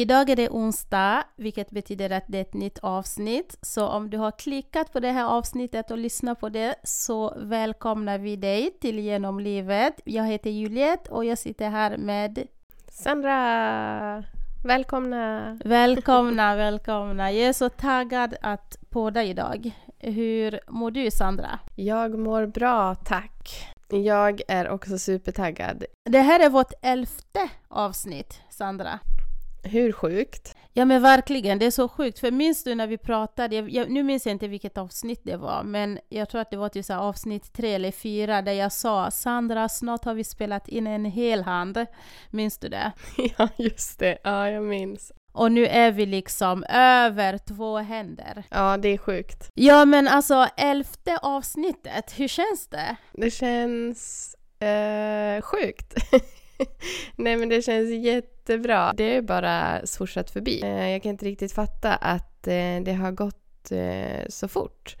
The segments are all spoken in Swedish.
Idag är det onsdag, vilket betyder att det är ett nytt avsnitt. Så om du har klickat på det här avsnittet och lyssnat på det så välkomnar vi dig till Genom livet. Jag heter Juliette och jag sitter här med Sandra! Välkomna! Välkomna, välkomna! Jag är så taggad att podda idag. Hur mår du Sandra? Jag mår bra, tack. Jag är också supertaggad. Det här är vårt elfte avsnitt, Sandra. Hur sjukt? Ja men verkligen, det är så sjukt. För minns du när vi pratade, jag, jag, nu minns jag inte vilket avsnitt det var, men jag tror att det var typ så avsnitt tre eller fyra där jag sa Sandra, snart har vi spelat in en hel hand. Minns du det? Ja, just det. Ja, jag minns. Och nu är vi liksom över två händer. Ja, det är sjukt. Ja men alltså, elfte avsnittet, hur känns det? Det känns eh, sjukt. Nej men det känns jättebra. Det är bara swooshat förbi. Eh, jag kan inte riktigt fatta att eh, det har gått eh, så fort.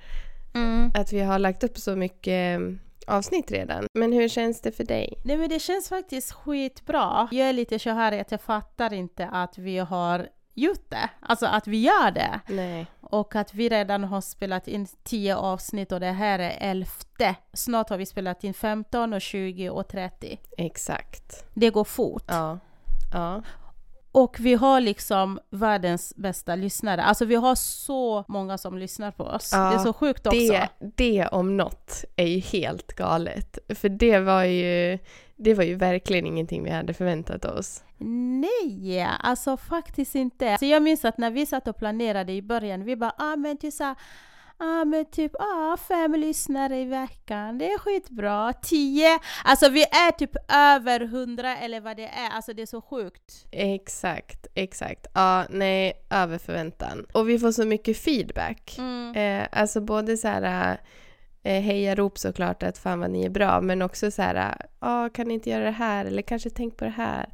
Mm. Att vi har lagt upp så mycket avsnitt redan. Men hur känns det för dig? Nej men det känns faktiskt skitbra. Jag är lite så här att jag fattar inte att vi har gjort det. Alltså att vi gör det. Nej. Och att vi redan har spelat in 10 avsnitt och det här är elfte. Snart har vi spelat in 15 och 20 och 30. Exakt. Det går fort. Ja. Ja. Och vi har liksom världens bästa lyssnare. Alltså vi har så många som lyssnar på oss. Ja, det är så sjukt också. Det, det om något är ju helt galet. För det var ju, det var ju verkligen ingenting vi hade förväntat oss. Nej, alltså faktiskt inte. Så jag minns att när vi satt och planerade i början, vi bara ah men så ah, men typ ah, fem lyssnare i veckan, det är skitbra. Tio, alltså vi är typ över hundra eller vad det är, alltså det är så sjukt. Exakt, exakt. Ja, nej, över förväntan. Och vi får så mycket feedback. Mm. Eh, alltså både så här eh, hejarop såklart att fan vad ni är bra, men också så här, ah, kan ni inte göra det här eller kanske tänk på det här.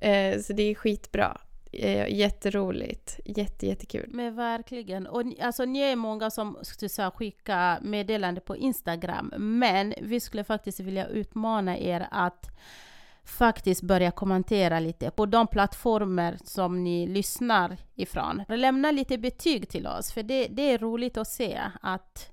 Eh, så det är skitbra. Eh, jätteroligt. Jätte, jättekul. Men verkligen. Och ni- alltså, ni är många som skickar säga, meddelande på Instagram, men vi skulle faktiskt vilja utmana er att faktiskt börja kommentera lite på de plattformar som ni lyssnar ifrån. Lämna lite betyg till oss, för det, det är roligt att se att,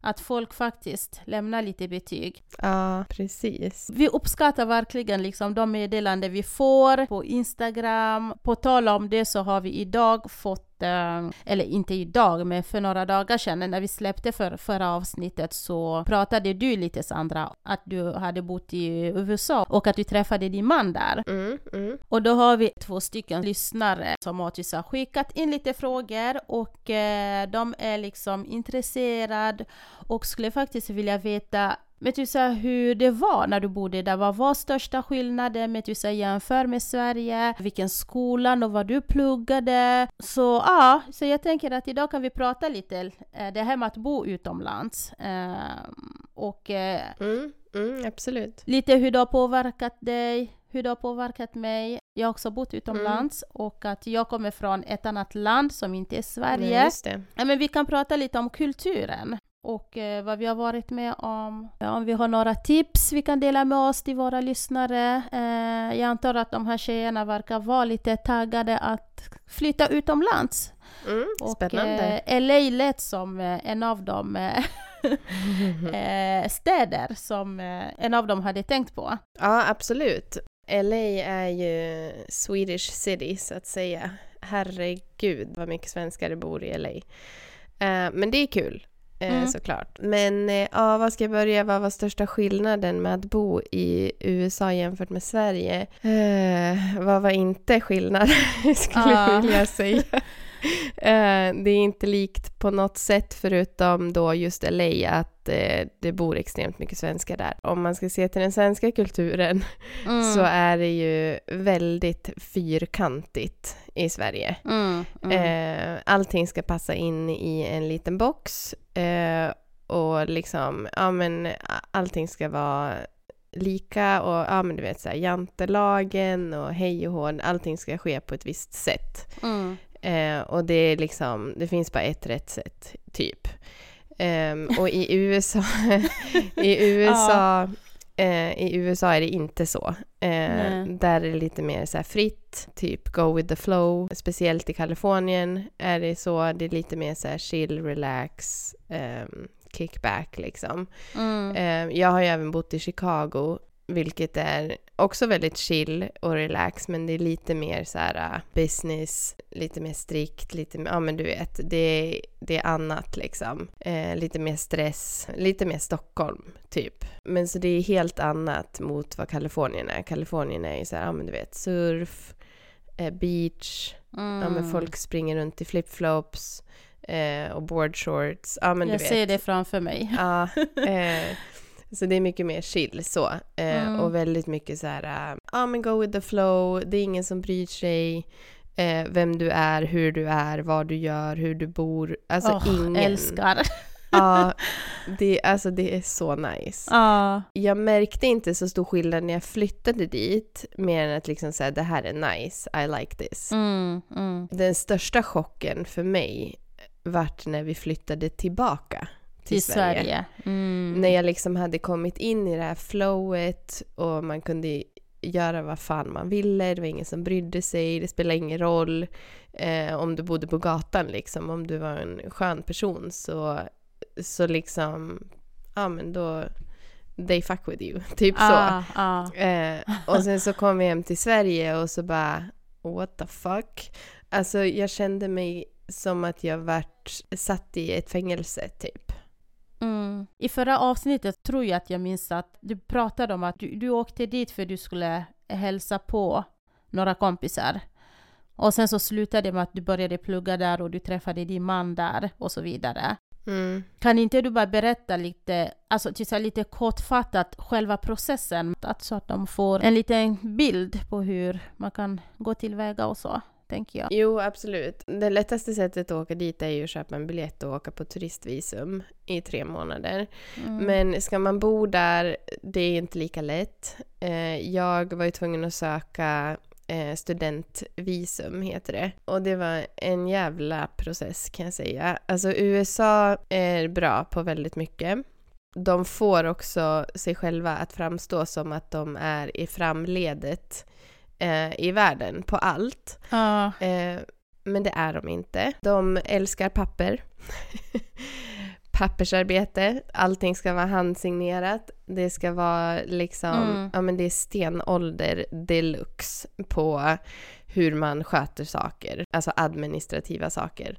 att folk faktiskt lämnar lite betyg. Ja, precis. Vi uppskattar verkligen liksom de meddelanden vi får på Instagram. På tal om det så har vi idag fått, eller inte idag, men för några dagar sedan när vi släppte för, förra avsnittet så pratade du lite Sandra, att du hade bott i USA och att du träffade din man där. Mm, mm. Och då har vi två stycken lyssnare som har skickat in lite frågor och eh, de är liksom intresserade och skulle faktiskt vilja veta men typ så här, hur det var när du bodde där. Vad var största skillnaden med typ så här, jämför med Sverige? Vilken skola och vad du pluggade? Så ja, så jag tänker att idag kan vi prata lite eh, det här med att bo utomlands. Eh, och eh, Mm, mm, absolut. lite hur det har påverkat dig, hur det har påverkat mig. Jag har också bott utomlands och att jag kommer från ett annat land som inte är Sverige. Ja, men vi kan prata lite om kulturen och eh, vad vi har varit med om. Om vi har några tips vi kan dela med oss till våra lyssnare. Eh, jag antar att de här tjejerna verkar vara lite taggade att flytta utomlands. Mm, spännande. Och eh, LA lät som en av de städer som en av dem hade tänkt på. Ja, absolut. LA är ju Swedish city, så att säga. Herregud vad mycket svenskar det bor i LA. Men det är kul, eh, Mm. såklart. Men eh, ja, vad ska jag börja? Vad var största skillnaden med att bo i USA jämfört med Sverige? Eh, vad var inte skillnaden, skulle Ja. jag vilja säga. Eh, det är inte likt på något sätt förutom då just LA att eh, det bor extremt mycket svenskar där. Om man ska se till den svenska kulturen Mm. så är det ju väldigt fyrkantigt i Sverige. Mm, mm. Eh, allting ska passa in i en liten box eh, och liksom, ja men allting ska vara lika och ja men du vet såhär jantelagen och hej och hå, allting ska ske på ett visst sätt. Mm. Eh, och det är liksom, det finns bara ett rätt sätt, typ. Ehm, och i USA, i USA Eh, I USA är det inte så. Eh, där är det lite mer så fritt, typ go with the flow. Speciellt i Kalifornien är det så. Det är lite mer så här chill, relax, eh, kickback liksom. Mm. Eh, jag har ju även bott i Chicago vilket är också väldigt chill och relax, men det är lite mer så här uh, business, lite mer strikt, lite mer, ja men du vet, det, det är annat liksom. Eh, lite mer stress, lite mer Stockholm typ. Men så det är helt annat mot vad Kalifornien är. Kalifornien är ju så här, ja men du vet, surf, eh, beach, Mm. ja men folk springer runt i flipflops eh, och boardshorts, ja men Jag du vet. ser det framför mig. Ja, eh, så det är mycket mer chill så. Eh, Mm. Och väldigt mycket så här, ja ah, men go with the flow, det är ingen som bryr sig. Eh, vem du är, hur du är, vad du gör, hur du bor. Alltså Åh, ingen. Älskar. Ja, det, alltså det är så nice. Ja. Jag märkte inte så stor skillnad när jag flyttade dit, mer än att liksom säga det här är nice, I like this. Mm, mm. Den största chocken för mig vart när vi flyttade tillbaka till, Till Sverige. Sverige. Mm. När jag liksom hade kommit in i det här flowet och man kunde göra vad fan man ville, det var ingen som brydde sig, det spelade ingen roll eh, om du bodde på gatan liksom, om du var en skön person så, så liksom, ja men då, they fuck with you, typ Ah, så. ah. Eh, och sen så kom vi hem till Sverige och så bara, what the fuck? Alltså jag kände mig som att jag vart satt i ett fängelse typ. Mm. I förra avsnittet tror jag att jag minns att du pratade om att du, du åkte dit för att du skulle hälsa på några kompisar. Och sen så slutade det med att du började plugga där och du träffade din man där och så vidare. Mm. Kan inte du bara berätta lite, alltså här lite kortfattat själva processen, att, så att de får en liten bild på hur man kan gå tillväga och så, tänker jag. Jo, absolut. Det lättaste sättet att åka dit är ju att köpa en biljett och åka på turistvisum i tre månader. Mm. Men ska man bo där, det är inte lika lätt. Eh, jag var ju tvungen att söka eh, studentvisum, heter det. Och det var en jävla process kan jag säga. Alltså USA är bra på väldigt mycket. De får också sig själva att framstå som att de är i framledet eh, i världen på allt. Ja, Eh, men det är de inte. De älskar papper. Pappersarbete. Allting ska vara handsignerat. Det ska vara liksom, Mm. ja men det är stenålder deluxe på hur man sköter saker. Alltså administrativa saker.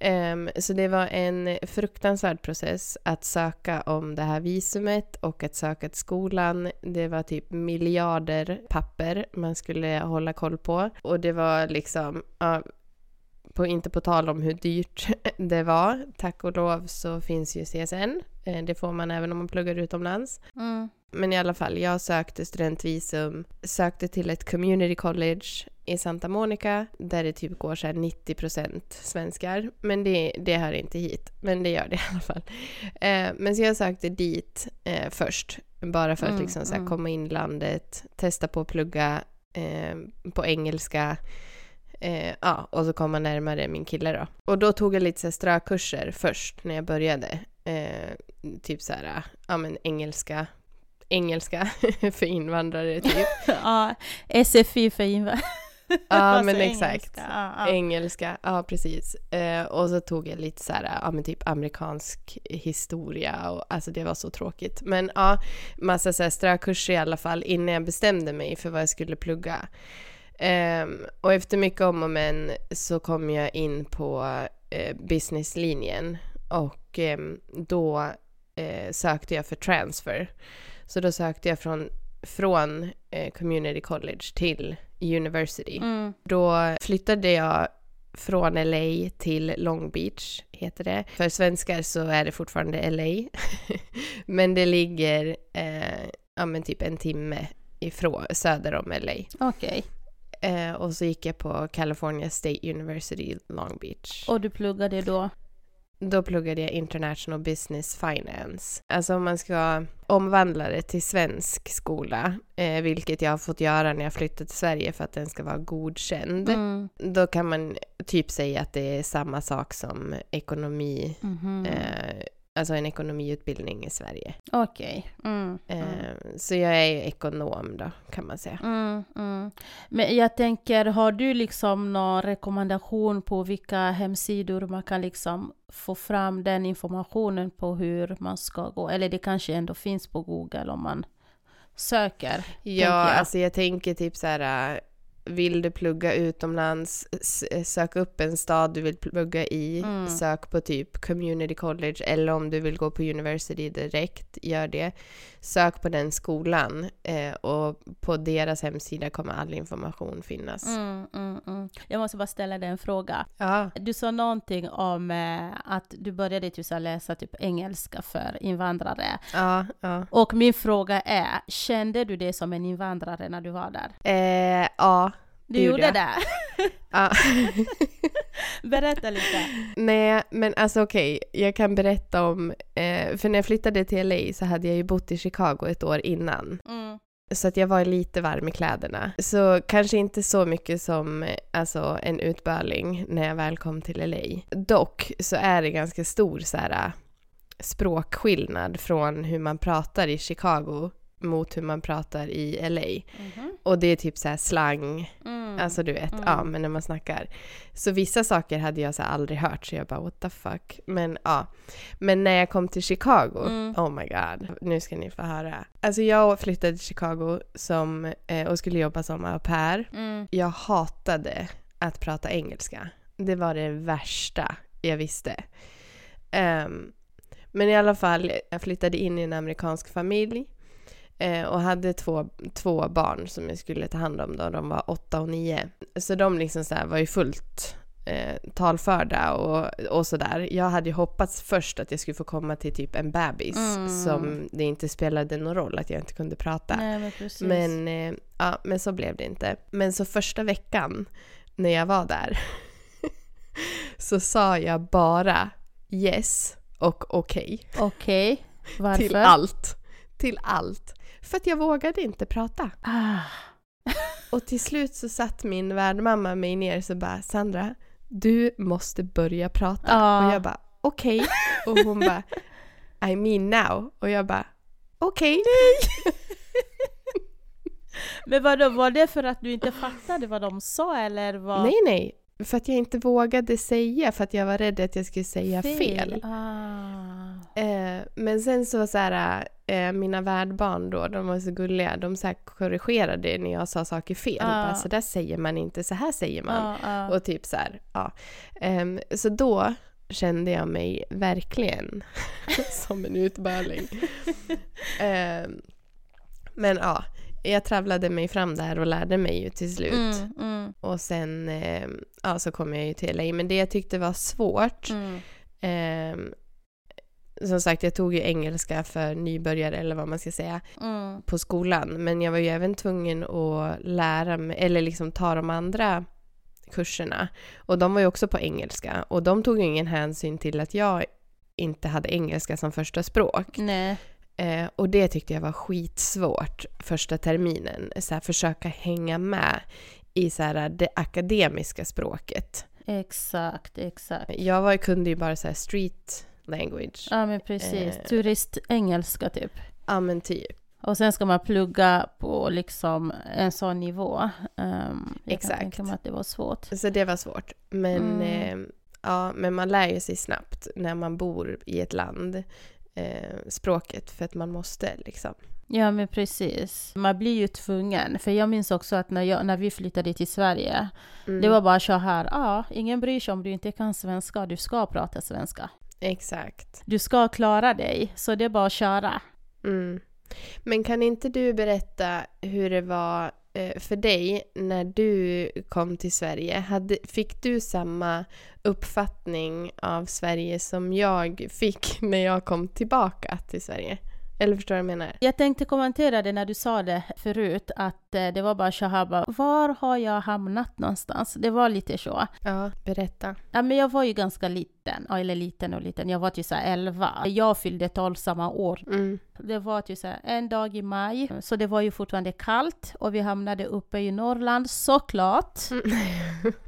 Um, så det var en fruktansvärd process att söka om det här visumet och att söka till skolan. Det var typ miljarder papper man skulle hålla koll på. Och det var liksom, ja, på, inte på tal om hur dyrt det var. Tack och lov så finns ju CSN. Eh, Det får man även om man pluggar utomlands. mm. Men i alla fall, jag sökte studentvisum, sökte till ett community college i Santa Monica där det typ går så här 90% svenskar. Men det, det hör inte hit, men det gör det i alla fall. Eh, men så jag sökte dit eh, först, bara för att Mm, liksom så här mm. komma in i landet, testa på att plugga eh, på engelska. Eh, ja, och så komma närmare min kille då. Och då tog jag lite strökurser först när jag började. Eh, typ så här, ja men engelska, engelska för invandrare typ. ja, SFI för invandrare. Ja Alltså men engelska. exakt. Ja, ja. Engelska, ja precis. Eh, och så tog jag lite så här, ja men typ amerikansk historia och alltså det var så tråkigt. Men ja, massa så här strökurser i alla fall innan jag bestämde mig för vad jag skulle plugga. Ehm, och efter mycket om och men så kom jag in på eh, businesslinjen och ehm, då eh, sökte jag för transfer. Så då sökte jag från, från eh, community college till university. Mm. Då flyttade jag från LA till Long Beach, heter det. För svenskar så är det fortfarande LA. men det ligger ja, men typ en timme ifrån, söder om LA. Okej. Eh, och så gick jag på California State University Long Beach. Och du pluggade då? Då pluggade jag International Business Finance. Alltså om man ska omvandla det till svensk skola, eh, vilket jag har fått göra när jag flyttade till Sverige för att den ska vara godkänd. Mm. Då kan man typ säga att det är samma sak som ekonomi, Mhm. eh, alltså en ekonomiutbildning i Sverige. Okej. Mm, mm. Eh, så jag är ju ekonom då, kan man säga. Mm, mm. Men jag tänker, har du liksom någon rekommendation på vilka hemsidor man kan liksom få fram den informationen på hur man ska gå? Eller det kanske ändå finns på Google om man söker? Ja, jag. alltså jag tänker typ så här, äh, vill du plugga utomlands, eh, sök upp en stad du vill plugga i, Mm. sök på typ community college eller om du vill gå på university direkt, gör det. Sök på den skolan eh, och på deras hemsida kommer all information finnas. Mm, mm, mm. Jag måste bara ställa dig en fråga. Ja, Du sa någonting om eh, att du började typ så läsa typ engelska för invandrare. ja, ja. Och min fråga är, kände du dig som en invandrare när du var där? Eh, ja, Du gjorde gjorde det? ja. Berätta lite. Nej, men alltså okej, jag kan berätta om, eh, för när jag flyttade till LA så hade jag ju bott i Chicago ett år innan. Mm. Så att jag var lite varm i kläderna. Så kanske inte så mycket som alltså, en utböling när jag väl kom till LA. Dock så är det ganska stor så här, språkskillnad från hur man pratar i Chicago mot hur man pratar i LA. Mhm. Och det är typ så här slang, Mm. Alltså du vet, Mm. ja men när man snackar. Så vissa saker hade jag så aldrig hört så jag bara what the fuck. Men ja. Men när jag kom till Chicago, Mm. oh my god, nu ska ni få höra. Alltså jag flyttade till Chicago som, eh, och skulle jobba som au pair. Mm. Jag hatade att prata engelska. Det var det värsta jag visste. Ehm, men i alla fall, jag flyttade in i en amerikansk familj eh, och hade två, två barn som jag skulle ta hand om då. De var åtta och nio. Så de liksom så var ju fullt eh, talförda och, och sådär. Jag hade ju hoppats först att jag skulle få komma till typ en bebis Mm. som det inte spelade någon roll att jag inte kunde prata. Nej, men. Men, eh, ja, men så blev det inte. Men så första veckan när jag var där så sa jag bara yes och okej Okej, varför? till allt. Till allt. För att jag vågade inte prata. Ah. Och till slut så satt min värdmamma mig ner och så bara Sandra, du måste börja prata. Ja. Och jag bara okej. Och hon bara I mean now. Och jag bara okej. Men vadå, var det för att du inte fattade vad de sa eller vad? Nej, nej. För att jag inte vågade säga för att jag var rädd att jag skulle säga fel. Ah. Eh, men sen så så här, eh, mina värdbarn då, de var så gulliga, de så korrigerade när jag sa saker fel. Bara, så där säger man inte, så här säger man. Ah, ah. Och typ så här, ja. Ehm, så då kände jag mig verkligen som en utböling. Ehm, men ja, jag travlade mig fram där och lärde mig ju till slut. Mm, mm, Och sen eh, ja, så kom jag ju till LA. Men det jag tyckte var svårt, mm. Som sagt jag tog ju engelska för nybörjare eller vad man ska säga Mm. på skolan. Men jag var ju även tvungen att lära mig, eller liksom ta de andra kurserna. Och de var ju också på engelska. Och de tog ju ingen hänsyn till att jag inte hade engelska som första språk. Nej. Eh, och det tyckte jag var skitsvårt första terminen. Så här, försöka hänga med i så här, det akademiska språket. Exakt, exakt. Jag var, kunde ju bara så här street language. Ja men precis, Eh. turistengelska typ. Ja men typ. Och sen ska man plugga på liksom en sån nivå. Um, jag Exakt. kan tänka mig att det var svårt. Så det var svårt. Men, Mm. eh, ja, men man lär ju sig snabbt när man bor i ett land eh, språket för att man måste liksom. Ja men precis. Man blir ju tvungen. För jag minns också att när, jag, när vi flyttade till Sverige, Mm. det var bara så här, ja, ah, ingen bryr sig om du inte kan svenska, du ska prata svenska. Exakt. Du ska klara dig, så det är bara att köra. Mm. Men kan inte du berätta hur det var eh, för dig när du kom till Sverige? Fick du samma uppfattning av Sverige som jag fick när jag kom tillbaka till Sverige? Eller förstår du vad jag menar? Jag tänkte kommentera det när du sa det förut, att eh, det var bara bara, var har jag hamnat någonstans? Det var lite så. Ja, berätta. Ja, men jag var ju ganska liten, eller liten och liten, jag var typ så här 11. Jag fyllde 12 samma år. Mm. Det var typ så här en dag i maj, så det var ju fortfarande kallt och vi hamnade uppe i Norrland såklart. Mm.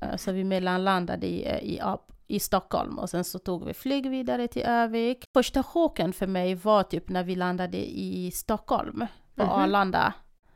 Eh, Så vi mellanlandade i, i Ap- i Stockholm och sen så tog vi flyg vidare till Övik. Första chocken för mig var typ när vi landade i Stockholm på Mhm. Arlanda.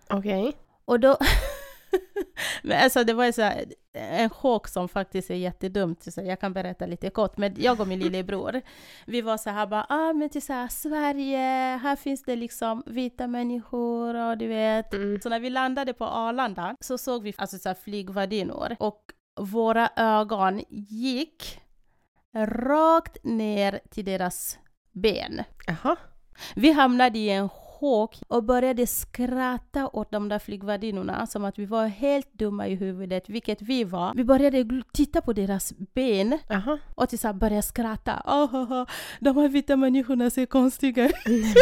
Okej. Och då... men alltså det var så här, en chock som faktiskt är jättedumt, så jag kan berätta lite kort. Men jag och min lillebror, vi var så här bara, ah men till så här, Sverige, här finns det liksom vita människor och du vet. Mm. Så när vi landade på Arlanda så såg vi alltså så flygvärdinnor och våra ögon gick rakt ner till deras ben. Jaha. Vi hamnade i en chock och började skratta åt de där flygvärdinnorna som att vi var helt dumma i huvudet, vilket vi var. Vi började titta på deras ben Jaha. och till så här började skratta. Oh, oh, oh, de här vita människorna ser konstiga ut.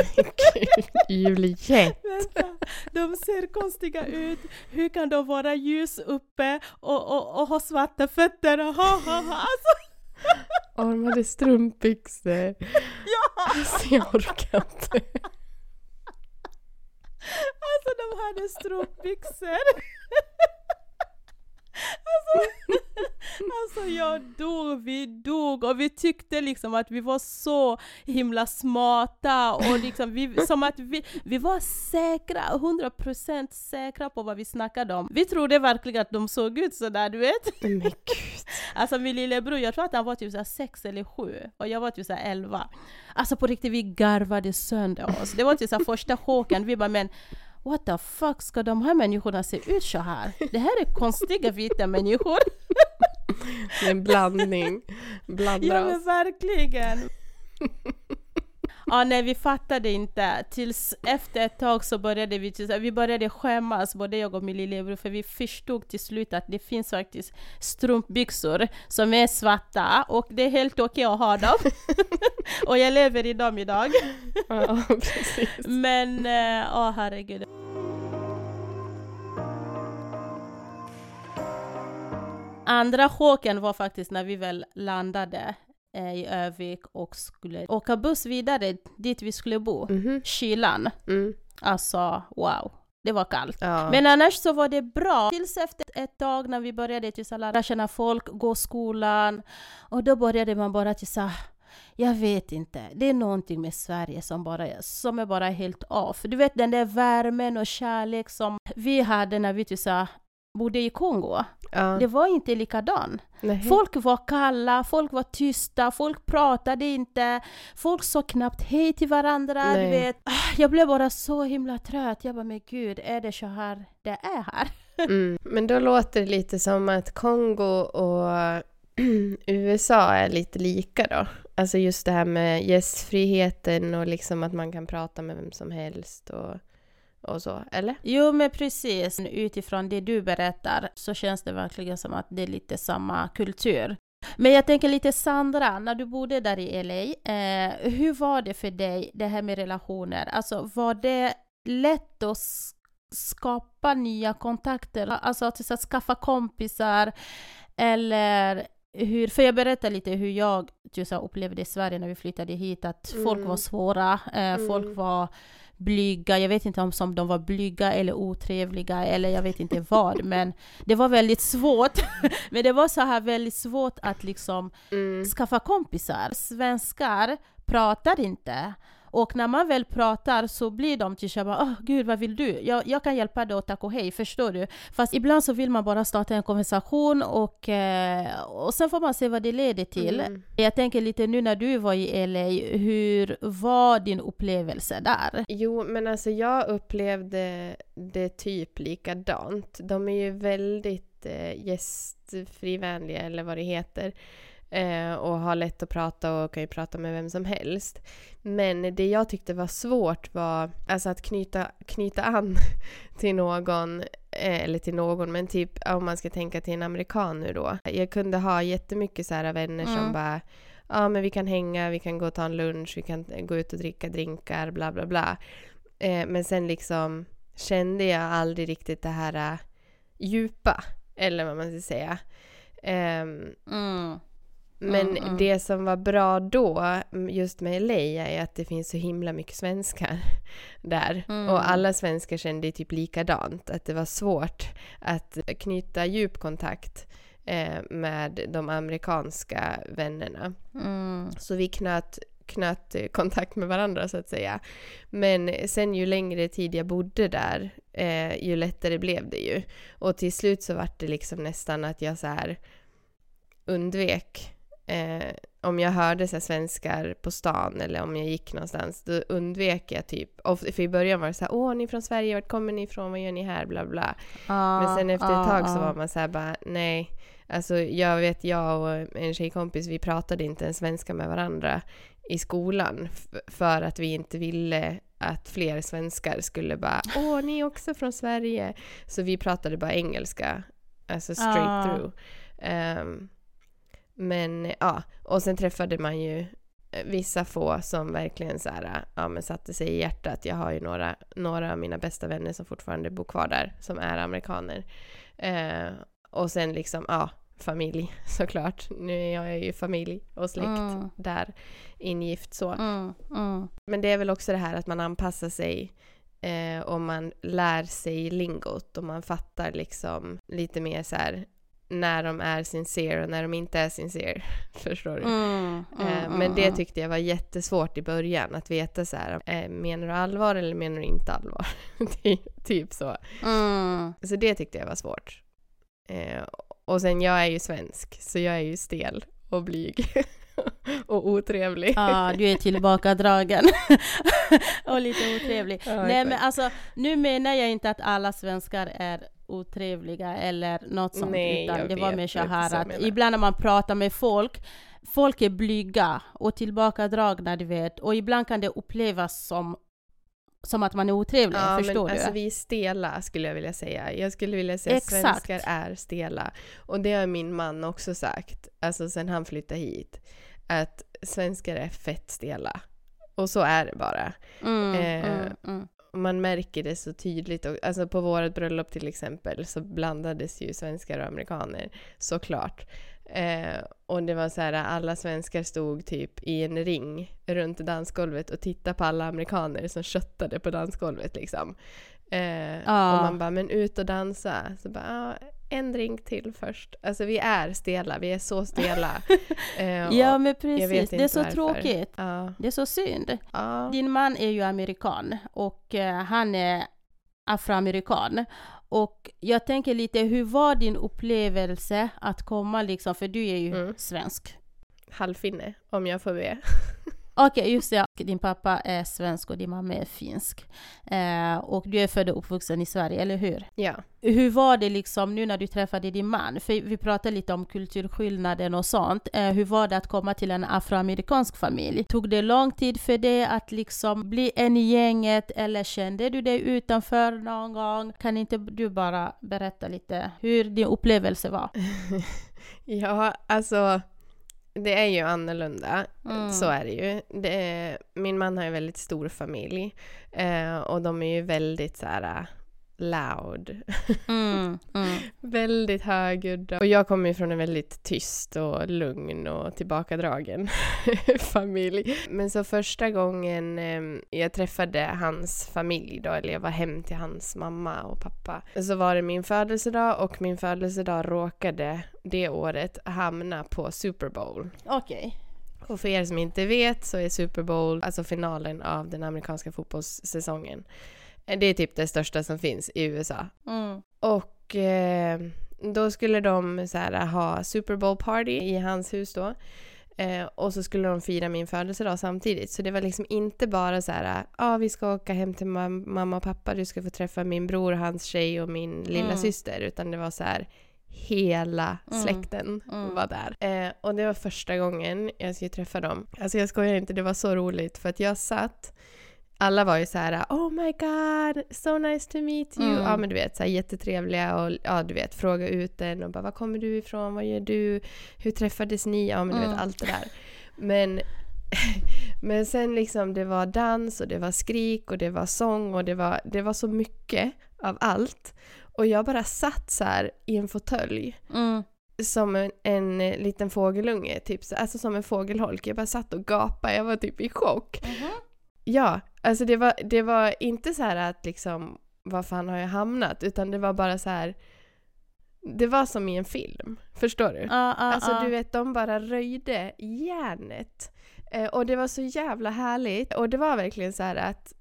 Vänta, de ser konstiga ut. Hur kan de vara ljus uppe och, och, och ha svarta fötter? Ha, ha, ha. Alltså, Och de hade strumpbyxor. ja! Alltså jag orkar inte. Alltså de hade strumpbyxor. Alltså, alltså jag dog, vi dog och vi tyckte liksom att vi var så himla smarta och liksom vi, som att vi, vi var säkra, 100% säkra på vad vi snackade om. Vi trodde verkligen att de såg ut sådär du vet. Men gud. Alltså min lillebror, jag tror att han var typ såhär sex eller sju och jag var typ såhär elva. Alltså på riktigt, vi garvade sönder oss. Det var typ såhär första chocken, vi bara men What the fuck ska de här människorna se ut så här? Det här är konstiga vita människor. Det är en blandning. Ja Blandras. men verkligen. Ja, nej, vi fattade inte. Tills efter ett tag så började vi, vi började skämmas, både jag och min lillebror, för vi förstod till slut att det finns faktiskt strumpbyxor som är svarta och det är helt okej att ha dem. och jag lever i dem idag. Ja, precis. Men, eh, åh herregud. Andra chocken var faktiskt när vi väl landade i Övik och skulle åka buss vidare dit vi skulle bo. Mhm. Kylan. Mm. Alltså, wow. Det var kallt. Ja. Men annars så var det bra. Tills efter ett tag när vi började lära känna folk, gå skolan. Och då började man bara till så här, jag vet inte. Det är någonting med Sverige som, bara, som är bara helt off. Du vet den där värmen och kärlek som vi hade när vi här, bodde i Kongo. ja. Det var inte likadan. Nej. Folk var kalla, folk var tysta, folk pratade inte, folk sa knappt hej till varandra. Du vet. Ah, Jag blev bara så himla trött. Jag bara, men gud, är det så här det är här? Mm. Men då låter det lite som att Kongo och USA är lite lika då. Alltså just det här med gästfriheten och liksom att man kan prata med vem som helst och, och så, eller? Jo, men precis. Utifrån det du berättar så känns det verkligen som att det är lite samma kultur. Men jag tänker lite Sandra, när du bodde där i LA, eh, hur var det för dig, det här med relationer? Alltså var det lätt att skapa nya kontakter? Alltså att, så att skaffa kompisar? Eller hur, för jag berättar lite hur jag just, upplevde Sverige när vi flyttade hit, att folk Mm. var svåra, eh, folk Mm. var blyga, jag vet inte om som de var blyga eller otrevliga eller jag vet inte vad, men det var väldigt svårt. men det var så här väldigt svårt att liksom Mm. skaffa kompisar. Svenskar pratar inte. Och när man väl pratar så blir de till bara, åh gud vad vill du? Jag, jag kan hjälpa dig och tack och hej, förstår du? Fast ibland så vill man bara starta en konversation och, eh, och sen får man se vad det leder till. Mm. Jag tänker lite nu när du var i LA, hur var din upplevelse där? Jo, men alltså jag upplevde det typ likadant. De är ju väldigt eh, gästfrivänliga, eller vad det heter. Eh, och har lätt att prata och kan ju prata med vem som helst. Men det jag tyckte var svårt var alltså att knyta, knyta an till någon, eh, eller till någon, men typ om man ska tänka till en amerikan nu då. Jag kunde ha jättemycket så här vänner som Mm. bara ja men vi kan hänga, vi kan gå och ta en lunch, vi kan gå ut och dricka drinkar, bla bla bla. Eh, men sen liksom kände jag aldrig riktigt det här eh, djupa, eller vad man ska säga. Ehm, Mm. Men Mm, det som var bra då, just med LA, är att det finns så himla mycket svenskar där. Mm. Och alla svenskar kände typ likadant, att det var svårt att knyta djup kontakt eh, med de amerikanska vännerna. Mm. Så vi knöt, knöt eh, kontakt med varandra så att säga. Men sen ju längre tid jag bodde där, eh, ju lättare blev det ju. Och till slut så var det liksom nästan att jag så här undvek eh, om jag hörde så här, svenskar på stan eller om jag gick någonstans, då undvek jag typ, och för i början var det så här, åh, ni är från Sverige, vart kommer ni ifrån, vad gör ni här, bla bla. Ah, Men sen efter ett ah, tag så ah. var man så här bara, nej. Alltså jag vet, jag och en tjejkompis, vi pratade inte ens svenska med varandra i skolan för att vi inte ville att fler svenskar skulle bara, åh, ni är också från Sverige. Så vi pratade bara engelska, alltså straight Ah. through. Ehm, men ja, och sen träffade man ju eh, vissa få som verkligen så här, ja, men satte sig i hjärtat. Jag har ju några, några av mina bästa vänner som fortfarande bor kvar där, som är amerikaner. Eh, och sen liksom, ja, familj såklart. Nu är jag ju familj och släkt Mm. där, ingift så. Mm, mm. Men det är väl också det här att man anpassar sig eh, och man lär sig lingot och man fattar liksom lite mer så här när de är sincere och när de inte är sincere. Förstår du? Mm, Eh, mm, men det mm. tyckte jag var jättesvårt i början att veta så här, eh, menar du allvar eller menar du inte allvar? Ty- typ så. Mm. Så det tyckte jag var svårt. Eh, och sen jag är ju svensk så jag är ju stel och blyg och otrevlig. Ja, du är tillbakadragen. och lite otrevlig. Ja, Nej men alltså, nu menar jag inte att alla svenskar är otrevliga eller något sånt, Nej, utan det var mer så här att ibland när man pratar med folk, folk är blyga och tillbakadragna, du vet, och ibland kan det upplevas som, som att man är otrevlig, Ja, förstår men du? alltså vi är stela skulle jag vilja säga. Jag skulle vilja säga att Exakt. svenskar är stela. Och det har min man också sagt, alltså sen han flyttade hit, att svenskar är fett stela. Och så är det bara. mm, eh, mm, mm. Man märker det så tydligt. Och, alltså på vårt bröllop till exempel så blandades ju svenskar och amerikaner såklart. Eh, och det var så här, alla svenskar stod typ i en ring runt dansgolvet och tittade på alla amerikaner som köttade på dansgolvet liksom. Eh, Ja. Och man bara, men ut och dansa. Så bara, ah, en drink till först. Alltså vi är stela, vi är så stela. Eh, Ja men precis, det är så varför. tråkigt. Ja, Det är så synd. ja. Din man är ju amerikan och eh, han är afroamerikan. Och jag tänker lite, hur var din upplevelse att komma liksom, för du är ju Mm. svensk. halvfinne om jag får be. Okej, just det. Din pappa är svensk och din mamma är finsk. Eh, och du är född och uppvuxen i Sverige, eller hur? Ja. Hur var det liksom nu när du träffade din man? För vi pratade lite om kulturskillnaden och sånt. Eh, hur var det att komma till en afroamerikansk familj? Tog det lång tid för dig att liksom bli en i gänget eller kände du dig utanför någon gång? Kan inte du bara berätta lite hur din upplevelse var? Ja, alltså det är ju annorlunda. Mm. Så är det ju. Det är, min man har ju väldigt stor familj eh, och de är ju väldigt så här loud. Mm, mm, väldigt högljudda. Och jag kommer ju från en väldigt tyst och lugn och tillbakadragen familj. Men så första gången eh, jag träffade hans familj då, eller jag var hem till hans mamma och pappa, så var det min födelsedag och min födelsedag råkade det året hamna på Super Bowl. Okej. Och för er som inte vet så är Super Bowl alltså finalen av den amerikanska fotbollssäsongen. Eh, Det är typ det största som finns i USA. Mm. Och eh, då skulle de så här, ha Super Bowl party i hans hus då. Eh, och så skulle de fira min födelsedag samtidigt. Så det var liksom inte bara så här, ja ah, vi ska åka hem till mam- mamma och pappa, du ska få träffa min bror, hans tjej och min lilla Mm. syster. Utan det var så här, hela Mm. släkten Mm. var där. Eh, och det var första gången jag skulle träffa dem. Alltså jag skojar inte, det var så roligt för att jag satt alla var ju så här oh my god, so nice to meet you. Mm. Ja men du vet så här jättetrevliga och ja du vet fråga ut en och bara var kommer du ifrån, vad gör du, hur träffades ni, ja men du Mm. vet allt det där. Men, men sen liksom det var dans och det var skrik och det var sång och det var, det var så mycket av allt. Och jag bara satt så här i en fåtölj Mm. som en, en liten fågelunge, typ, så- alltså som en fågelholk. Jag bara satt och gapade, jag var typ i chock. Mhm. Ja, alltså det var, det var inte så här att liksom, var fan har jag hamnat? Utan det var bara så här, det var som i en film. Förstår du? Ah, ah, Alltså du vet, de bara röjde järnet. Eh, och det var så jävla härligt. Och det var verkligen så här att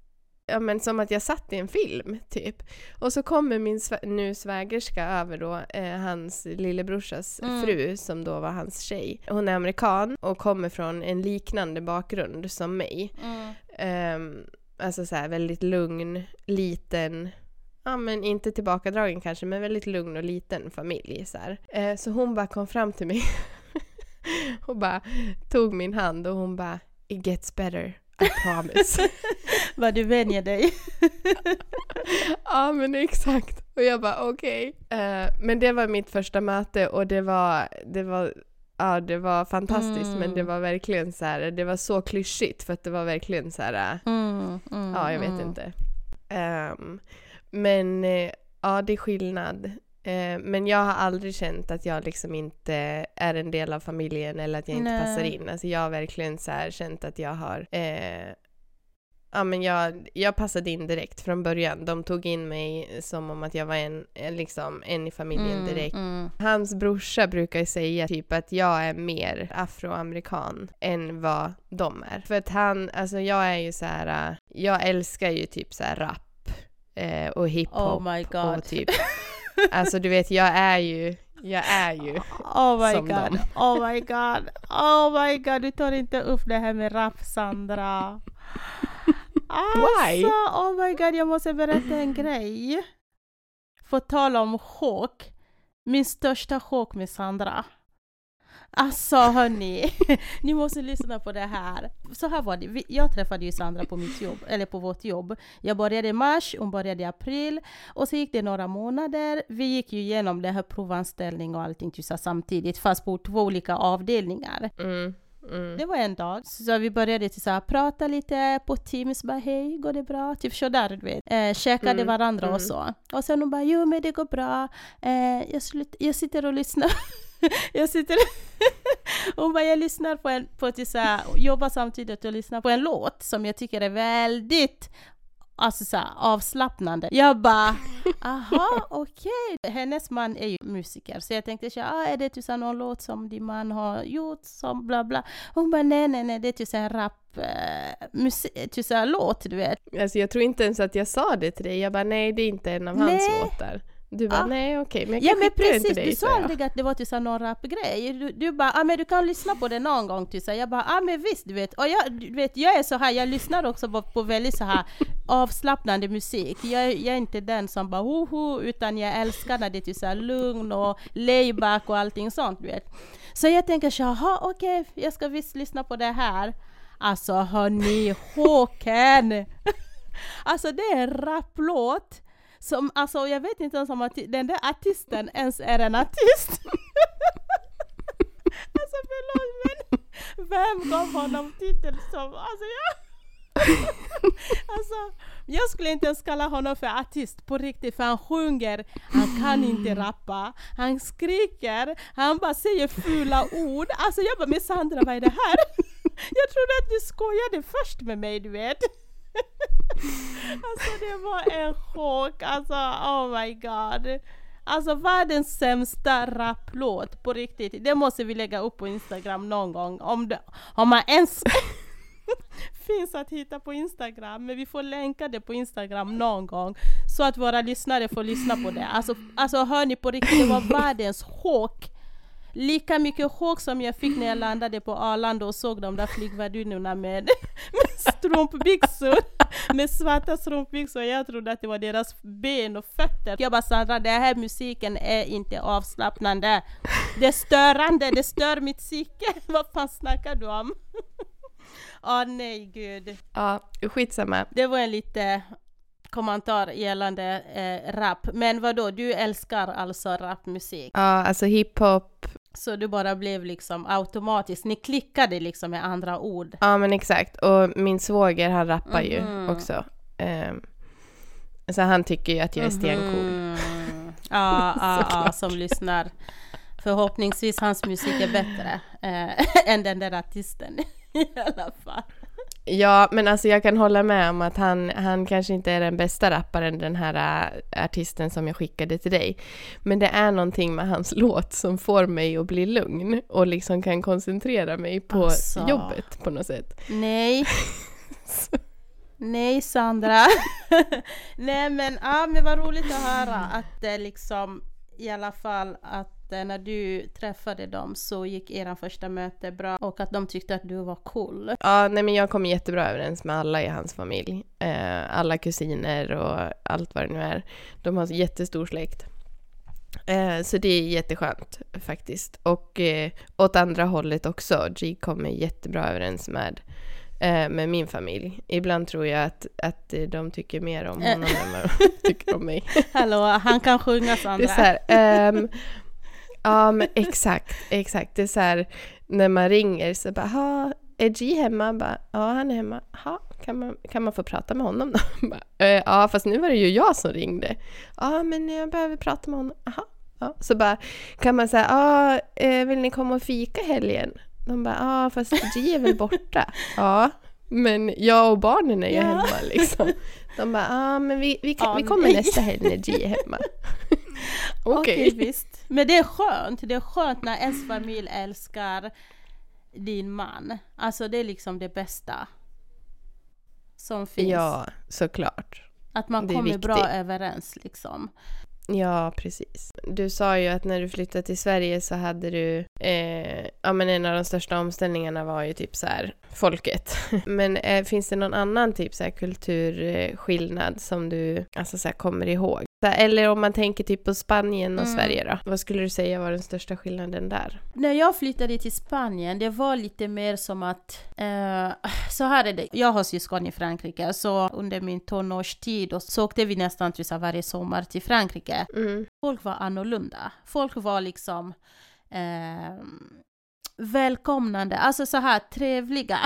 Ja men som att jag satt i en film, typ. Och så kommer min svä- nu svägerska över då, eh, hans lillebrorsas Mm. fru som då var hans tjej. Hon är amerikan och kommer från en liknande bakgrund som mig. Mm. Ehm, alltså så här väldigt lugn, liten, ja men inte tillbakadragen kanske, men väldigt lugn och liten familj. Så, här. Eh, så hon bara kom fram till mig och bara tog min hand och hon bara It gets better, I promise. Vad du vänjer dig. ja men exakt. Och jag bara okej. Eh, men det var mitt första möte och det var, det var Ja, det var fantastiskt Mm. men det var verkligen så här, det var så klyschigt för att det var verkligen så här, äh, Mm, mm, Ja, jag vet mm. inte. Ehm, men eh, ja, det är skillnad. Eh, men jag har aldrig känt att jag liksom inte är en del av familjen eller att jag inte Nej. passar in. Alltså jag har verkligen så här känt att jag har eh, Ja men jag, jag passade in direkt från början. De tog in mig som om att jag var en, en, liksom, en i familjen Mm, direkt. mm. Hans brorsa brukar säga typ att jag är mer afroamerikan än vad de är. För att han, alltså jag är ju så här, äh, jag älskar ju typ så här rap eh, och hiphop Oh my god. och typ, alltså du vet jag är ju, jag är ju, Oh my som god, dem. oh my god, oh my god, du tar inte upp det här med rap Sandra. Why? Alltså, oh my god, jag måste berätta en grej. På tal om chock, min största chock med Sandra. Alltså hörni, ni måste lyssna på det här. Så här var det, jag träffade ju Sandra på mitt jobb, eller på vårt jobb. Jag började i mars, hon började i april och så gick det några månader. Vi gick ju igenom det här provanställning och allting samtidigt, fast på två olika avdelningar. mm, mm. Det var en dag, så vi började till så här, prata lite på Teams, bara hej, går det bra? Typ sådär, du vet. Eh, käkade Mm, varandra mm. och så. Och sen hon bara, jo men det går bra. Eh, jag, slut, jag sitter och lyssnar. jag sitter... hon bara, jag lyssnar på en, på till så här, jobbar samtidigt och lyssnar på en låt som jag tycker är väldigt Alltså så här, avslappnande. Jag bara, aha, okej. Hennes man är ju musiker, så jag tänkte så här, ah, är det så här någon låt som din man har gjort, som bla bla. Hon bara, nej, nej, nej, det är här rap, eh, musik, här låt, du vet. Alltså jag tror inte ens att jag sa det till dig, jag bara nej det är inte en av hans Nej. låtar. Du bara Ah. nej okej, men jag Ja men precis, dig du sa aldrig att det var så här någon rapgrej. Du, du bara, ah, men du kan lyssna på det någon gång. Så här. Jag bara, ah men visst du vet. Och jag, du vet, jag är så här, jag lyssnar också på, på väldigt så här avslappnande musik. Jag, jag är inte den som bara hoho, utan jag älskar när det är så här lugn och layback och allting sånt du vet. Så jag tänker jaha okej, jag ska visst lyssna på det här. Alltså hörni, Håkan! Alltså det är en raplåt som, alltså jag vet inte ens om arti- den där artisten ens är en artist. alltså förlåt men vem gav honom titeln som, alltså jag... alltså, jag skulle inte ens kalla honom för artist på riktigt för han sjunger, han kan inte rappa, han skriker, han bara säger fula ord. Alltså jag bara, men Sandra vad är det här? jag trodde att du skojade först med mig du vet. alltså det var en chock, alltså oh my god. Alltså världens sämsta raplåt på riktigt. Det måste vi lägga upp på Instagram någon gång. Om, det, om man ens finns att hitta på Instagram. Men vi får länka det på Instagram någon gång. Så att våra lyssnare får lyssna på det. Alltså, alltså hör ni på riktigt, det var världens chock. Lika mycket chock som jag fick när jag landade på Arlanda och såg de där flygvärdinnorna med, med strumpbyxor. Med svarta strumpbyxor. Jag trodde att det var deras ben och fötter. Jag bara Sandra, den här musiken är inte avslappnande. Det är störande, det stör mitt psyke. Vad fan snackar du om? Åh nej gud. Ja, skitsamma. Det var en lite kommentar gällande eh, rap. Men vad då? du älskar alltså rapmusik? Ja, alltså hiphop, Så du bara blev liksom automatiskt, ni klickade liksom med andra ord. ja men exakt. Och min svåger han rappar ju Mhm. också. Um, så han tycker ju att jag är stencool. Mhm. Ja, ja, ja, som lyssnar. Förhoppningsvis hans musik är bättre eh, än den där artisten i alla fall. Ja, men alltså jag kan hålla med om att han, han kanske inte är den bästa rapparen, den här äh, artisten som jag skickade till dig. Men det är någonting med hans låt som får mig att bli lugn och liksom kan koncentrera mig på Alltså. jobbet på något sätt. Nej. Nej Sandra. Nej men, ja, men vad roligt att höra att det liksom i alla fall att eh, när du träffade dem så gick era första möte bra och att de tyckte att du var cool. Ja, nej men jag kommer jättebra överens med alla i hans familj. Eh, alla kusiner och allt vad det nu är. De har jättestor släkt. Eh, så det är jätteskönt faktiskt. Och eh, åt andra hållet också. G kommer jättebra överens med, eh, med min familj. Ibland tror jag att, att eh, de tycker mer om honom än vad de tycker om mig. Hallå, han kan sjunga Det är Sandra. så här, ehm, ja men exakt, exakt. Det är så här när man ringer så bara, "Ha, är G hemma? Bara, ja han är hemma. Ha, kan, man, kan man få prata med honom då? Bara, eh, ja fast nu var det ju jag som ringde. Ja men jag behöver prata med honom. Aha. Ja. Så bara, kan man säga, ja eh, vill ni komma och fika i helgen? De bara, ja fast G är väl borta? Ja. Men jag och barnen är ju Ja. hemma liksom. De bara, ja men vi, vi, kan, Ja, vi kommer nej. nästa helg när G är hemma. Okej. Okej, visst. Men det är skönt. Det är skönt när ens familj älskar din man. Alltså det är liksom det bästa som finns. Ja, såklart. Att man kommer bra överens liksom. Ja, precis. Du sa ju att när du flyttade till Sverige så hade du, eh, ja men en av de största omställningarna var ju typ så här folket. Men eh, finns det någon annan typ så här kulturskillnad som du alltså så här kommer ihåg? Så här, Eller om man tänker typ på Spanien och Mm. Sverige då? Vad skulle du säga var den största skillnaden där? När jag flyttade till Spanien, det var lite mer som att... Eh, så här är det, jag har syskon i Frankrike, så under min tonårstid och så åkte vi nästan varje sommar till Frankrike. Mm. Folk var annorlunda. Folk var liksom eh, välkomnande, alltså så här trevliga.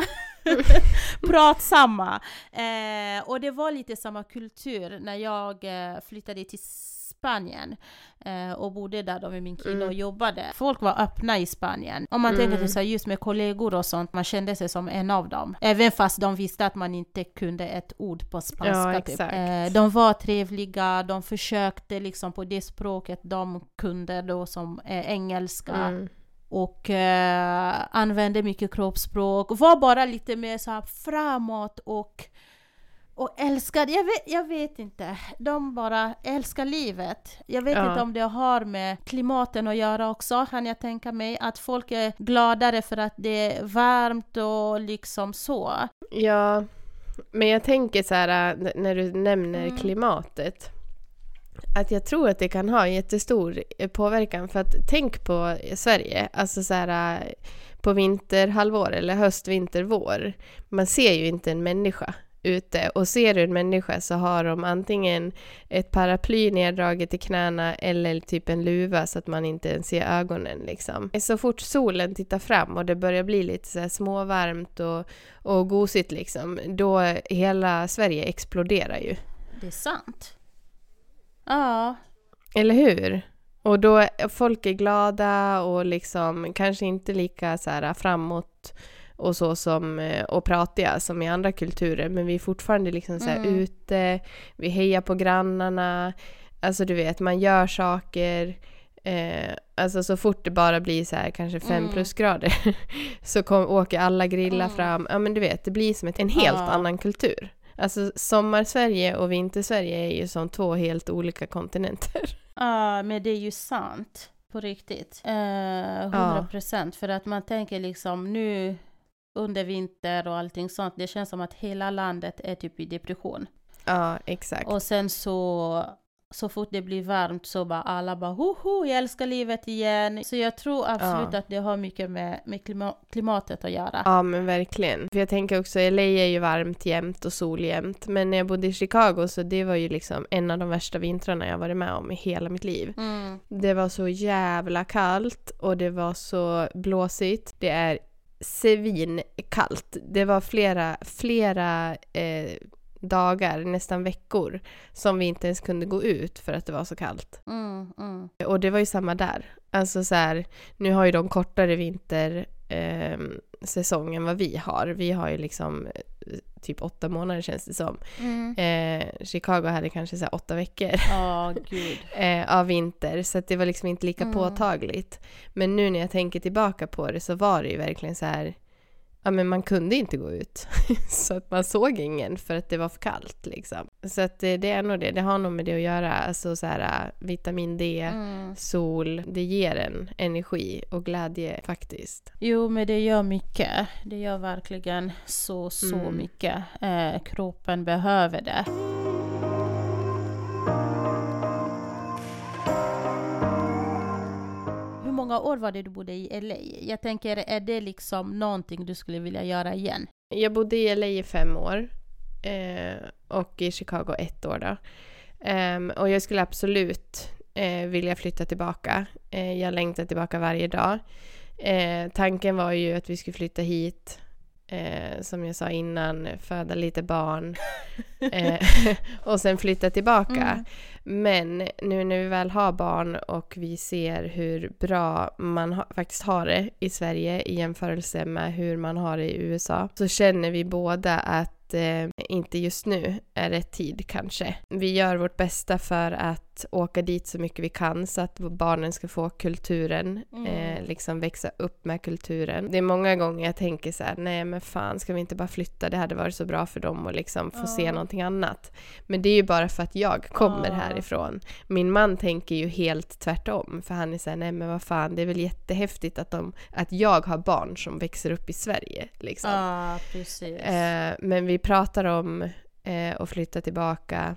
Pratsamma. Eh, och det var lite samma kultur när jag eh, flyttade till Spanien eh, och bodde där då med min kille Mm. och jobbade. Folk var öppna i Spanien. Om man tänker Mm. till så här, just med kollegor och sånt, man kände sig som en av dem. Även fast de visste att man inte kunde ett ord på spanska. Ja, typ. Eh, de var trevliga, de försökte liksom på det språket de kunde då som är engelska Mm. och eh, använde mycket kroppsspråk. Var bara lite mer så framåt och, och älskade, jag vet, jag vet inte, de bara älskar livet. Jag vet Ja. inte om det har med klimaten att göra också, kan jag tänka mig. Att folk är gladare för att det är varmt och liksom så. Ja, men jag tänker så här äh, när du nämner Mm. klimatet. Att jag tror att det kan ha jättestor eh, påverkan. För att tänk på Sverige, alltså så här äh, på vinterhalvår eller höst, vinter, vår. Man ser ju inte en människa ute och ser du en människa så har de antingen ett paraply neddraget i knäna eller typ en luva så att man inte ens ser ögonen liksom. Så fort solen tittar fram och det börjar bli lite så här småvarmt och, och gosigt liksom, då hela Sverige exploderar ju. Det är sant. Ja, Eller hur? Och då är folk är glada och liksom kanske inte lika så här framåt och så som eh, och pratiga som i andra kulturer men vi är fortfarande liksom så här Mm. ute, vi hejar på grannarna, alltså du vet man gör saker Eh, alltså så fort det bara blir så här kanske fem Mm. plusgrader så kom, åker alla grilla Mm. fram. Ja men du vet, det blir som ett, en helt Ja. annan kultur. Alltså sommar-Sverige och vinter-Sverige är ju som två helt olika kontinenter. Ja, men det är ju sant. På riktigt. Eh, 100 procent. För att man tänker liksom nu under vinter och allting sånt. Det känns som att hela landet är typ i depression. Ja, exakt. Och sen så, så fort det blir varmt så bara alla bara hoho, jag älskar livet igen. Så jag tror absolut Ja. att det har mycket med, med klima- klimatet att göra. Ja men verkligen. För jag tänker också, LA är ju varmt jämt och soljämt. Men när jag bodde i Chicago så det var ju liksom en av de värsta vintrarna jag varit med om i hela mitt liv. Mm. Det var så jävla kallt och det var så blåsigt. Det är svinkallt. Det var flera, flera eh, dagar, nästan veckor, som vi inte ens kunde gå ut för att det var så kallt. Mm, mm. Och det var ju samma där. Alltså så här, nu har ju de kortare vinter eh, säsong än vad vi har. Vi har ju liksom eh, typ åtta månader känns det som. Mm. Eh, Chicago hade kanske så här åtta veckor gud. eh, av vinter så att det var liksom inte lika Mm. påtagligt. Men nu när jag tänker tillbaka på det så var det ju verkligen så här Ja men man kunde inte gå ut. så att man såg ingen för att det var för kallt liksom. Så att det, det är nog det, det har nog med det att göra. Alltså så här äh, vitamin D, Mm. sol, det ger en energi och glädje faktiskt. Jo, men det gör mycket. Det gör verkligen så, så Mm. mycket. Eh, kroppen behöver det. Många år var det du bodde i LA? Jag tänker, är det liksom någonting du skulle vilja göra igen? Jag bodde i LA i fem år eh, och i Chicago ett år då. Ehm, och jag skulle absolut eh, vilja flytta tillbaka. Eh, jag längtar tillbaka varje dag. Eh, tanken var ju att vi skulle flytta hit, eh, som jag sa innan, föda lite barn eh, och sen flytta tillbaka. Mm. Men nu när vi väl har barn och vi ser hur bra man ha, faktiskt har det i Sverige i jämförelse med hur man har det i USA så känner vi båda att eh, inte just nu är rätt tid kanske. Vi gör vårt bästa för att åka dit så mycket vi kan så att barnen ska få kulturen, Mm. eh, liksom växa upp med kulturen. Det är många gånger jag tänker så här, nej men fan ska vi inte bara flytta, det hade varit så bra för dem att liksom få se Ja. någonting annat. Men det är ju bara för att jag kommer Ja. härifrån. Min man tänker ju helt tvärtom, för han är såhär, nej men vad fan, det är väl jättehäftigt att, de, att jag har barn som växer upp i Sverige. Liksom. Precis. Eh, men vi pratar om eh, att flytta tillbaka,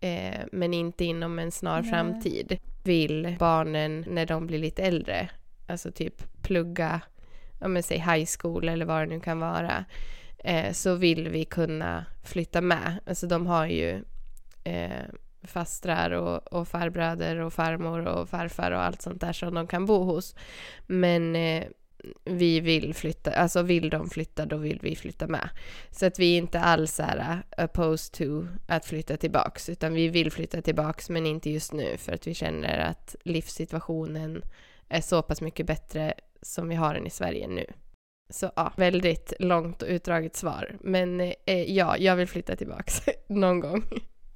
eh, men inte inom en snar Nej. framtid. Vill barnen när de blir lite äldre, alltså typ plugga, ja men säg high school eller vad det nu kan vara, eh, så vill vi kunna flytta med. Alltså de har ju eh, fastrar och, och farbröder och farmor och farfar och allt sånt där som de kan bo hos. Men eh, vi vill flytta, alltså vill de flytta då vill vi flytta med. Så att vi är inte alls är uh, opposed to att flytta tillbaks utan vi vill flytta tillbaks men inte just nu för att vi känner att livssituationen är så pass mycket bättre som vi har den i Sverige nu. Så ja, väldigt långt och utdraget svar. Men eh, ja, jag vill flytta tillbaks någon gång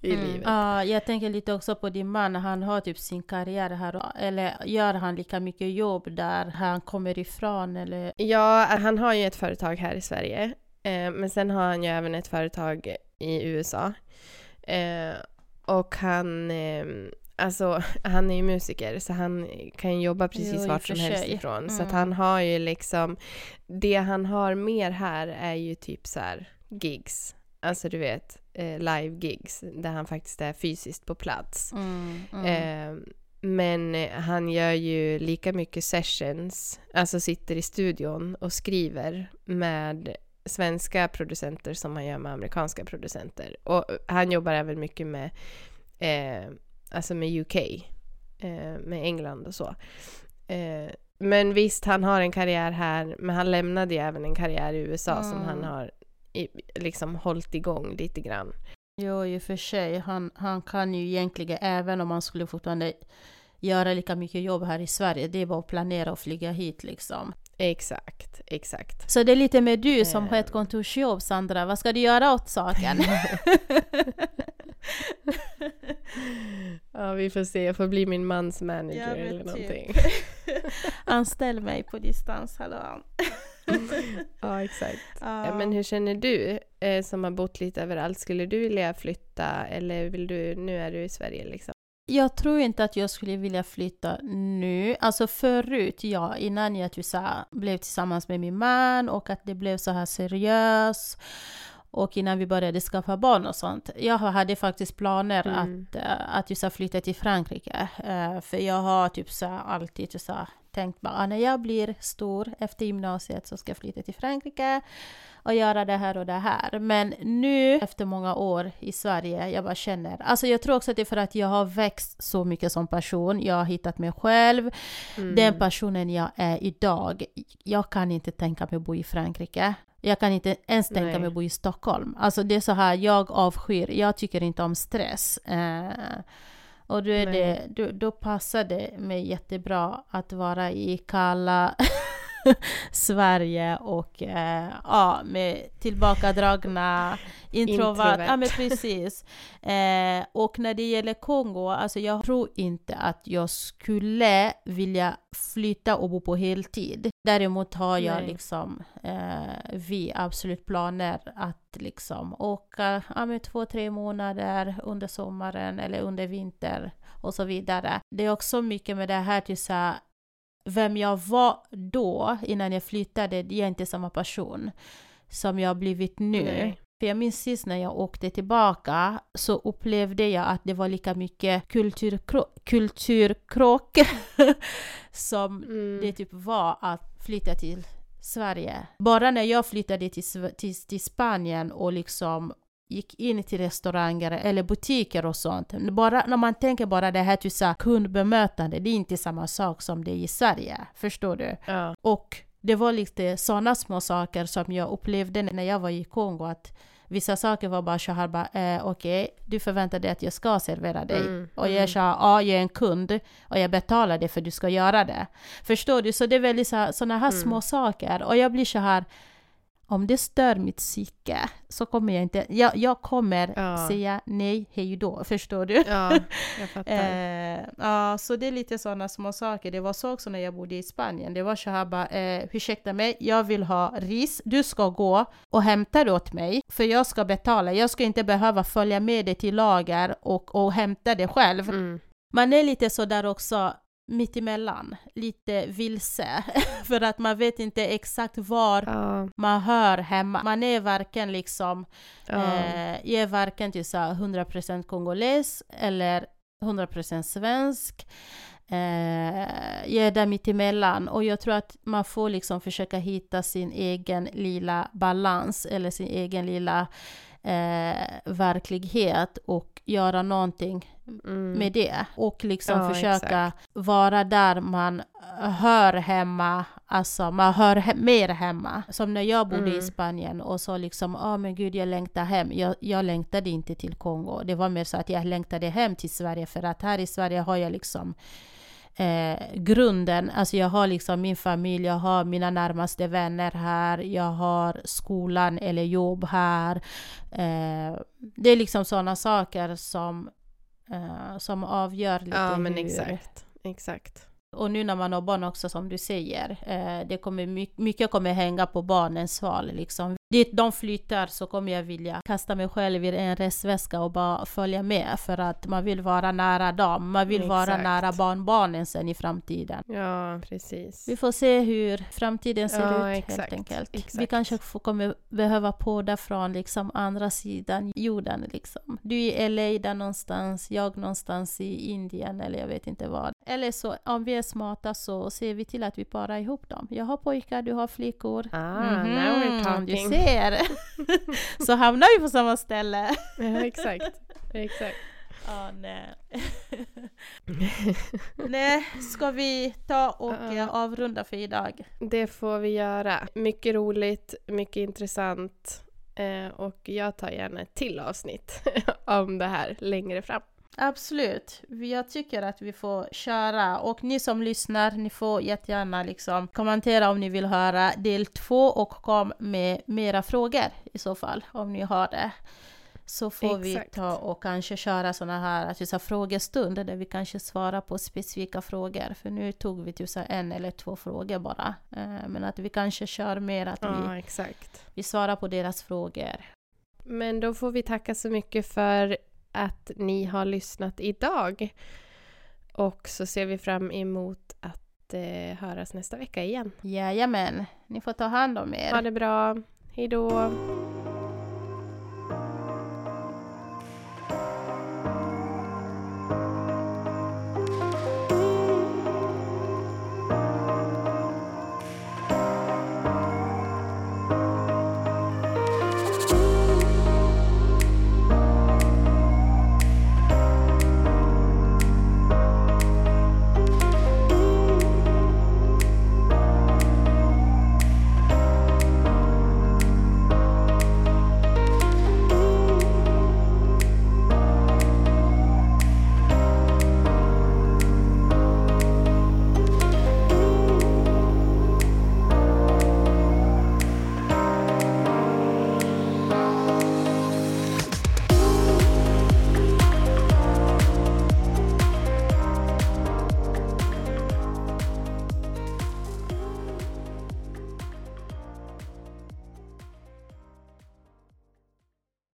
i Mm. livet. Ja, jag tänker lite också på din man, han har typ sin karriär här, eller gör han lika mycket jobb där han kommer ifrån eller? Ja, han har ju ett företag här i Sverige. Eh, men sen har han ju även ett företag i USA. Eh, och han, eh, alltså, han är ju musiker så han kan jobba precis Jo, vart som helst sig. ifrån. Så att Mm. han har ju liksom, det han har mer här är ju typ så här gigs. Alltså du vet, eh, live gigs där han faktiskt är fysiskt på plats. Mm, mm. Eh, men eh, han gör ju lika mycket sessions, alltså sitter i studion och skriver med svenska producenter som han gör med amerikanska producenter. Och han jobbar även mycket med, eh, alltså med UK, eh, med England och så. Eh, men visst, han har en karriär här, men han lämnade ju även en karriär i USA som Mm. han har i, liksom hållit igång lite grann. Jo, i och för sig. Han, han kan ju egentligen, även om han skulle fortfarande göra lika mycket jobb här i Sverige, det är bara att planera och flyga hit liksom. Exakt, exakt. Så det är lite med du som har ett Ehm. kontorsjobb, Sandra. Vad ska du göra åt saken? Ja, vi får se. Jag får bli min mans manager eller typ. någonting. Anställ mig på distans, hallå. Ja, exakt. Ja. Ja, Men hur känner du eh, som har bott lite överallt? Skulle du vilja flytta eller vill du, nu är du i Sverige liksom? Jag tror inte att jag skulle vilja flytta nu. Alltså förut, ja, innan jag här blev tillsammans med min man och att det blev så här seriöst och innan vi började skaffa barn och sånt. Jag hade faktiskt planer Mm. att, eh, att just flytta till Frankrike. Eh, för jag har typ så alltid så här tänkt bara, ah, när jag blir stor efter gymnasiet så ska jag flytta till Frankrike och göra det här och det här. Men nu efter många år i Sverige, jag bara känner, alltså jag tror också att det är för att jag har växt så mycket som person, jag har hittat mig själv, Mm. den personen jag är idag, jag kan inte tänka mig att bo i Frankrike. Jag kan inte ens tänka Nej. mig att bo i Stockholm. Alltså det är så här, jag avskyr, jag tycker inte om stress. Eh, och då, är Nej. det, då, då passar det mig jättebra att vara i kalla Sverige och eh, ja, med tillbakadragna introvert. Introvert. Ja men precis. Eh, och när det gäller Kongo, alltså jag tror inte att jag skulle vilja flytta och bo på heltid. Däremot har jag Nej. liksom, eh, vi absolut planer att liksom åka ja, men två, tre månader under sommaren eller under vinter och så vidare. Det är också mycket med det här till så här, vem jag var då innan jag flyttade, det är inte samma person som jag har blivit nu. Nej. För jag minns sist när jag åkte tillbaka så upplevde jag att det var lika mycket kulturkro- kulturkrock som Mm. det typ var att flytta till Sverige. Bara när jag flyttade till, till, till Spanien och liksom gick in till restauranger eller butiker och sånt. Bara, när man tänker bara det här här kundbemötande, det är inte samma sak som det är i Sverige. Förstår du? Ja. Och det var lite sådana små saker som jag upplevde när jag var i Kongo att vissa saker var bara så här bara, eh, okej, du förväntar dig att jag ska servera dig. Mm, Och jag mm. sa, ja, jag är en kund och jag betalar dig för att du ska göra det. Förstår du? Så det är väldigt sådana här Mm. små saker. Och jag blir så här, om det stör mitt psyke så kommer jag inte, jag, jag kommer Ja. säga nej, hej då. Förstår du? ja, jag fattar. Eh, ja, så det är lite sådana små saker. Det var så också när jag bodde i Spanien. Det var så här bara, eh, ursäkta mig, jag vill ha ris. Du ska gå och hämta det åt mig, för jag ska betala. Jag ska inte behöva följa med dig till lager och, och hämta det själv. Mm. Man är lite så där också mittemellan, lite vilse, för att man vet inte exakt var Ja, man hör hemma. Man är varken liksom ja. Eh, jag är varken till så här 100% kongoles eller 100% svensk. Eh, jag är där mittemellan och jag tror att man får liksom försöka hitta sin egen lilla balans eller sin egen lilla eh, verklighet och göra någonting Mm. med det. Och liksom Ja, försöka vara där man hör hemma, alltså man hör he- mer hemma. Som när jag bodde i Mm. Spanien och så liksom, ja men gud jag längtar hem. Jag, jag längtade inte till Kongo. Det var mer så att jag längtade hem till Sverige för att här i Sverige har jag liksom eh, grunden, alltså jag har liksom min familj, jag har mina närmaste vänner här, jag har skolan eller jobb här. Eh, det är liksom sådana saker som, eh, som avgör lite ja, men hur... exakt. Exakt. Och nu när man har barn också som du säger, eh, det kommer my- mycket kommer hänga på barnens val liksom. Dit de flyttar så kommer jag vilja kasta mig själv i en resväska och bara följa med för att man vill vara nära dem. Man vill vara Exakt. nära barnbarnen sen i framtiden. Ja, precis. Vi får se hur framtiden ser Ja, ut helt exakt, enkelt. Vi exakt. kanske får, kommer behöva podda från liksom andra sidan jorden. Liksom. Du i LA där någonstans, jag någonstans i Indien eller jag vet inte vad. Eller så om vi är smarta så ser vi till att vi parar ihop dem. Jag har pojkar, du har flickor. Ah, Mhm, now we're Du talking. ser! så hamnar vi på samma ställe. Ja, exakt. Exakt. Ja, nej. nej, ska vi ta och eh, avrunda för idag? Det får vi göra. Mycket roligt, mycket intressant. Eh, och jag tar gärna ett till avsnitt om det här längre fram. Absolut. Jag tycker att vi får köra och ni som lyssnar, ni får jättegärna liksom kommentera om ni vill höra del två och kom med mera frågor i så fall om ni har det. Så får Exakt. vi ta och kanske köra sådana här sa frågestunder där vi kanske svarar på specifika frågor. För nu tog vi typ så här en eller två frågor bara. Eh, Men att vi kanske kör mer att Ja, vi, exakt. vi svarar på deras frågor. Men då får vi tacka så mycket för att ni har lyssnat idag. Och så ser vi fram emot att eh, höras nästa vecka igen. Jajamän, ni får ta hand om er. Ha det bra. Hej då!